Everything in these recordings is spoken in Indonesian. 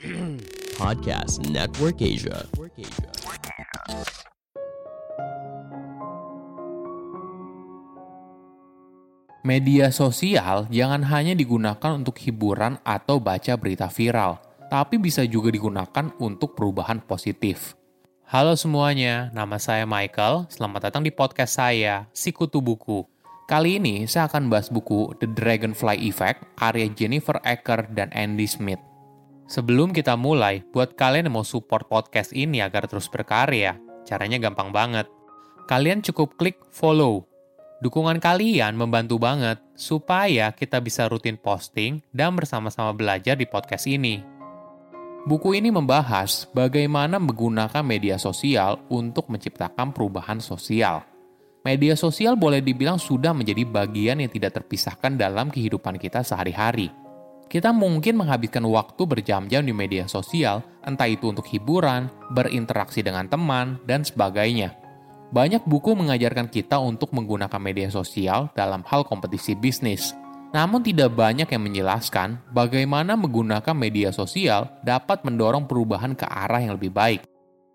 Podcast Network Asia. Media sosial jangan hanya digunakan untuk hiburan atau baca berita viral, tapi bisa juga digunakan untuk perubahan positif. Halo semuanya, nama saya Michael. Selamat datang di podcast saya, Sikutu Buku. Kali ini saya akan bahas buku The Dragonfly Effect karya Jennifer Ecker dan Andy Smith. Sebelum kita mulai, buat kalian yang mau support podcast ini agar terus berkarya, caranya gampang banget. Kalian cukup klik follow Dukungan kalian membantu banget supaya kita bisa rutin posting dan bersama-sama belajar di podcast ini. Buku ini membahas bagaimana menggunakan media sosial untuk menciptakan perubahan sosial. Media sosial boleh dibilang sudah menjadi bagian yang tidak terpisahkan dalam kehidupan kita sehari-hari. Kita mungkin menghabiskan waktu berjam-jam di media sosial, entah itu untuk hiburan, berinteraksi dengan teman, dan sebagainya. Banyak buku mengajarkan kita untuk menggunakan media sosial dalam hal kompetisi bisnis. Namun tidak banyak yang menjelaskan bagaimana menggunakan media sosial dapat mendorong perubahan ke arah yang lebih baik.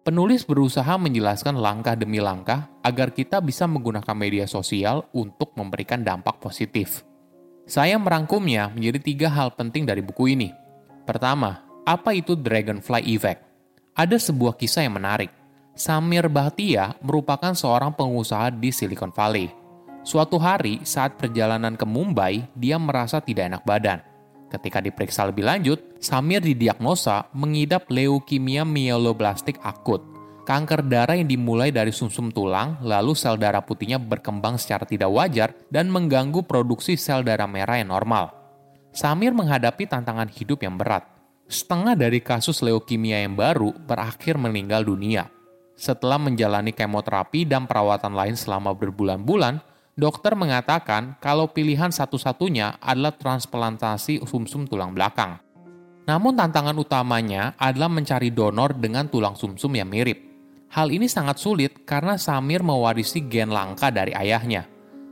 Penulis berusaha menjelaskan langkah demi langkah agar kita bisa menggunakan media sosial untuk memberikan dampak positif. Saya merangkumnya menjadi tiga hal penting dari buku ini. Pertama, apa itu Dragonfly Effect? Ada sebuah kisah yang menarik Samir Bahtia merupakan seorang pengusaha di Silicon Valley. Suatu hari saat perjalanan ke Mumbai, dia merasa tidak enak badan. Ketika diperiksa lebih lanjut, Samir didiagnosa mengidap leukemia myeloblastik akut, kanker darah yang dimulai dari sumsum tulang, lalu sel darah putihnya berkembang secara tidak wajar dan mengganggu produksi sel darah merah yang normal. Samir menghadapi tantangan hidup yang berat. Setengah dari kasus leukemia yang baru berakhir meninggal dunia. Setelah menjalani kemoterapi dan perawatan lain selama berbulan-bulan, dokter mengatakan kalau pilihan satu-satunya adalah transplantasi sumsum tulang belakang. Namun tantangan utamanya adalah mencari donor dengan tulang sumsum yang mirip. Hal ini sangat sulit karena Samir mewarisi gen langka dari ayahnya.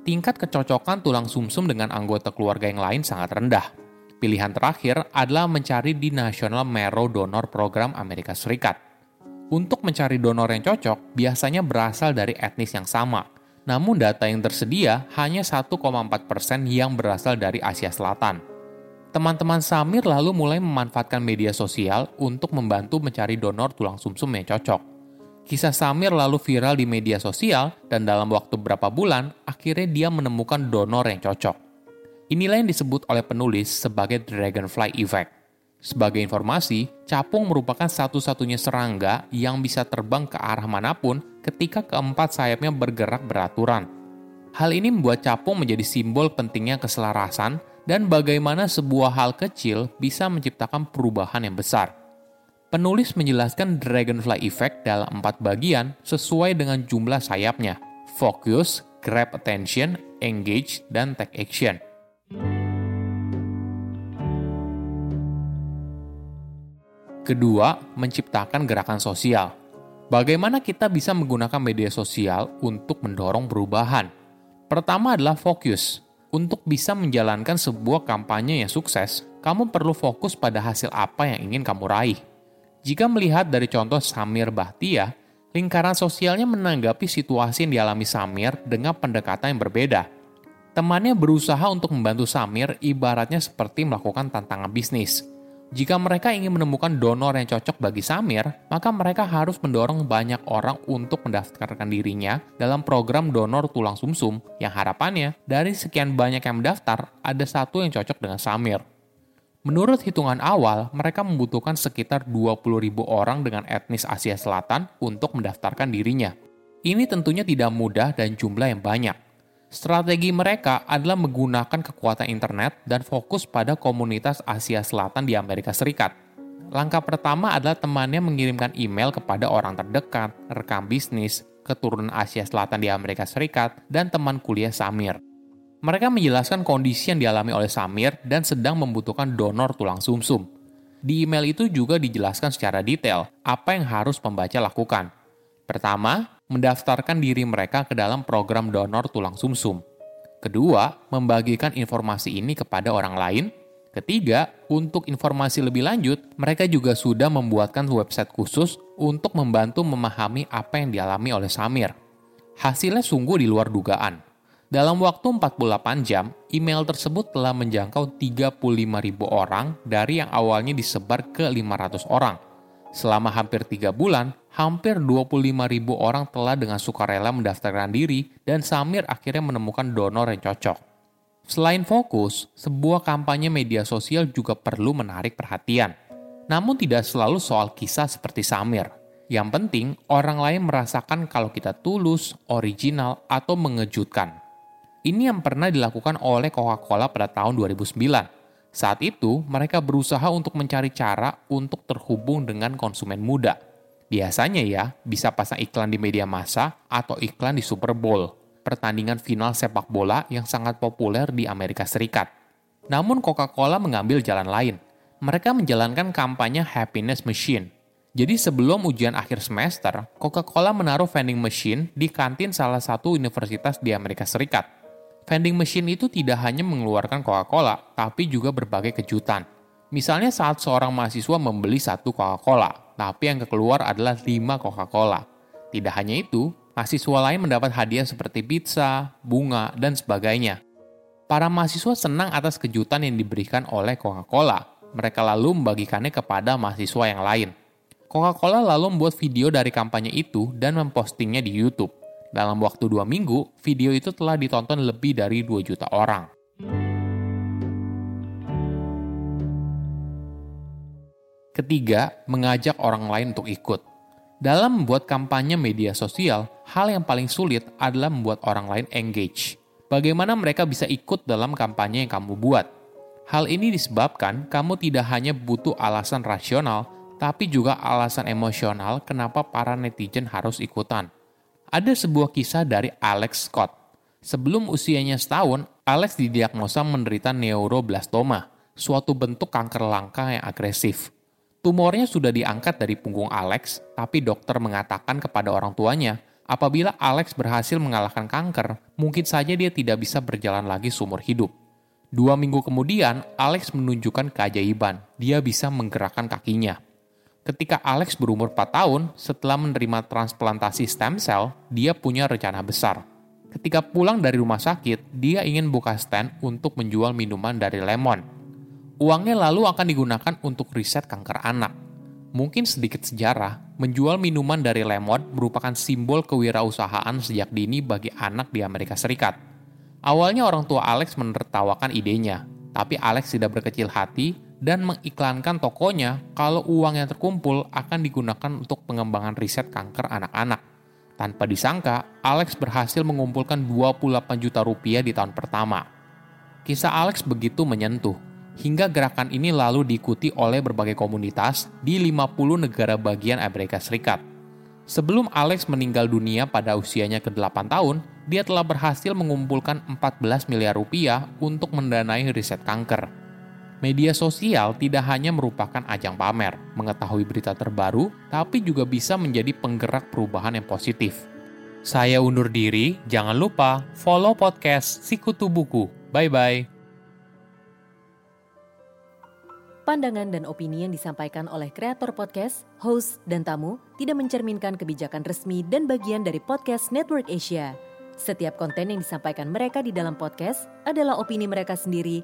Tingkat kecocokan tulang sumsum dengan anggota keluarga yang lain sangat rendah. Pilihan terakhir adalah mencari di National Marrow Donor Program Amerika Serikat untuk mencari donor yang cocok biasanya berasal dari etnis yang sama. Namun data yang tersedia hanya 1,4% yang berasal dari Asia Selatan. Teman-teman Samir lalu mulai memanfaatkan media sosial untuk membantu mencari donor tulang sumsum yang cocok. Kisah Samir lalu viral di media sosial dan dalam waktu beberapa bulan akhirnya dia menemukan donor yang cocok. Inilah yang disebut oleh penulis sebagai Dragonfly Effect. Sebagai informasi, capung merupakan satu-satunya serangga yang bisa terbang ke arah mana pun ketika keempat sayapnya bergerak beraturan. Hal ini membuat capung menjadi simbol pentingnya keselarasan dan bagaimana sebuah hal kecil bisa menciptakan perubahan yang besar. Penulis menjelaskan Dragonfly Effect dalam empat bagian sesuai dengan jumlah sayapnya, focus, grab attention, engage, dan take action. Kedua, menciptakan gerakan sosial. Bagaimana kita bisa menggunakan media sosial untuk mendorong perubahan? Pertama adalah fokus. Untuk bisa menjalankan sebuah kampanye yang sukses, kamu perlu fokus pada hasil apa yang ingin kamu raih. Jika melihat dari contoh Samir Bahtia, lingkaran sosialnya menanggapi situasi yang dialami Samir dengan pendekatan yang berbeda. Temannya berusaha untuk membantu Samir ibaratnya seperti melakukan tantangan bisnis – jika mereka ingin menemukan donor yang cocok bagi Samir, maka mereka harus mendorong banyak orang untuk mendaftarkan dirinya dalam program donor tulang sumsum yang harapannya dari sekian banyak yang mendaftar, ada satu yang cocok dengan Samir. Menurut hitungan awal, mereka membutuhkan sekitar 20.000 orang dengan etnis Asia Selatan untuk mendaftarkan dirinya. Ini tentunya tidak mudah dan jumlah yang banyak. Strategi mereka adalah menggunakan kekuatan internet dan fokus pada komunitas Asia Selatan di Amerika Serikat. Langkah pertama adalah temannya mengirimkan email kepada orang terdekat, rekam bisnis, keturunan Asia Selatan di Amerika Serikat, dan teman kuliah Samir. Mereka menjelaskan kondisi yang dialami oleh Samir dan sedang membutuhkan donor tulang sumsum. Di email itu juga dijelaskan secara detail apa yang harus pembaca lakukan. Pertama, mendaftarkan diri mereka ke dalam program donor tulang sumsum. Kedua, membagikan informasi ini kepada orang lain. Ketiga, untuk informasi lebih lanjut, mereka juga sudah membuatkan website khusus untuk membantu memahami apa yang dialami oleh Samir. Hasilnya sungguh di luar dugaan. Dalam waktu 48 jam, email tersebut telah menjangkau 35.000 orang dari yang awalnya disebar ke 500 orang. Selama hampir tiga bulan, hampir 25.000 orang telah dengan sukarela mendaftarkan diri dan Samir akhirnya menemukan donor yang cocok. Selain fokus, sebuah kampanye media sosial juga perlu menarik perhatian. Namun tidak selalu soal kisah seperti Samir. Yang penting, orang lain merasakan kalau kita tulus, original, atau mengejutkan. Ini yang pernah dilakukan oleh Coca-Cola pada tahun 2009. Saat itu, mereka berusaha untuk mencari cara untuk terhubung dengan konsumen muda. Biasanya ya, bisa pasang iklan di media massa atau iklan di Super Bowl pertandingan final sepak bola yang sangat populer di Amerika Serikat. Namun Coca-Cola mengambil jalan lain. Mereka menjalankan kampanye Happiness Machine. Jadi sebelum ujian akhir semester, Coca-Cola menaruh vending machine di kantin salah satu universitas di Amerika Serikat. Vending machine itu tidak hanya mengeluarkan Coca-Cola, tapi juga berbagai kejutan. Misalnya saat seorang mahasiswa membeli satu Coca-Cola, tapi yang keluar adalah 5 Coca-Cola. Tidak hanya itu, Mahasiswa lain mendapat hadiah seperti pizza, bunga, dan sebagainya. Para mahasiswa senang atas kejutan yang diberikan oleh Coca-Cola. Mereka lalu membagikannya kepada mahasiswa yang lain. Coca-Cola lalu membuat video dari kampanye itu dan mempostingnya di YouTube. Dalam waktu dua minggu, video itu telah ditonton lebih dari 2 juta orang. Ketiga, mengajak orang lain untuk ikut. Dalam membuat kampanye media sosial, hal yang paling sulit adalah membuat orang lain engage. Bagaimana mereka bisa ikut dalam kampanye yang kamu buat? Hal ini disebabkan kamu tidak hanya butuh alasan rasional, tapi juga alasan emosional kenapa para netizen harus ikutan. Ada sebuah kisah dari Alex Scott. Sebelum usianya setahun, Alex didiagnosa menderita neuroblastoma, suatu bentuk kanker langka yang agresif. Tumornya sudah diangkat dari punggung Alex, tapi dokter mengatakan kepada orang tuanya, apabila Alex berhasil mengalahkan kanker, mungkin saja dia tidak bisa berjalan lagi seumur hidup. Dua minggu kemudian, Alex menunjukkan keajaiban. Dia bisa menggerakkan kakinya. Ketika Alex berumur 4 tahun, setelah menerima transplantasi stem cell, dia punya rencana besar. Ketika pulang dari rumah sakit, dia ingin buka stand untuk menjual minuman dari lemon Uangnya lalu akan digunakan untuk riset kanker anak. Mungkin sedikit sejarah, menjual minuman dari lemon merupakan simbol kewirausahaan sejak dini bagi anak di Amerika Serikat. Awalnya orang tua Alex menertawakan idenya, tapi Alex tidak berkecil hati dan mengiklankan tokonya kalau uang yang terkumpul akan digunakan untuk pengembangan riset kanker anak-anak. Tanpa disangka, Alex berhasil mengumpulkan 28 juta rupiah di tahun pertama. Kisah Alex begitu menyentuh, hingga gerakan ini lalu diikuti oleh berbagai komunitas di 50 negara bagian Amerika Serikat. Sebelum Alex meninggal dunia pada usianya ke-8 tahun, dia telah berhasil mengumpulkan 14 miliar rupiah untuk mendanai riset kanker. Media sosial tidak hanya merupakan ajang pamer, mengetahui berita terbaru, tapi juga bisa menjadi penggerak perubahan yang positif. Saya undur diri, jangan lupa follow podcast Sikutu Buku. Bye-bye. Pandangan dan opini yang disampaikan oleh kreator podcast, host, dan tamu tidak mencerminkan kebijakan resmi dan bagian dari podcast Network Asia. Setiap konten yang disampaikan mereka di dalam podcast adalah opini mereka sendiri